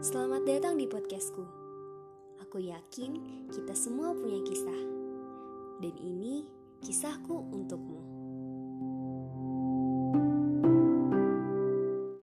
Selamat datang di podcastku. Aku yakin kita semua punya kisah. Dan ini kisahku untukmu.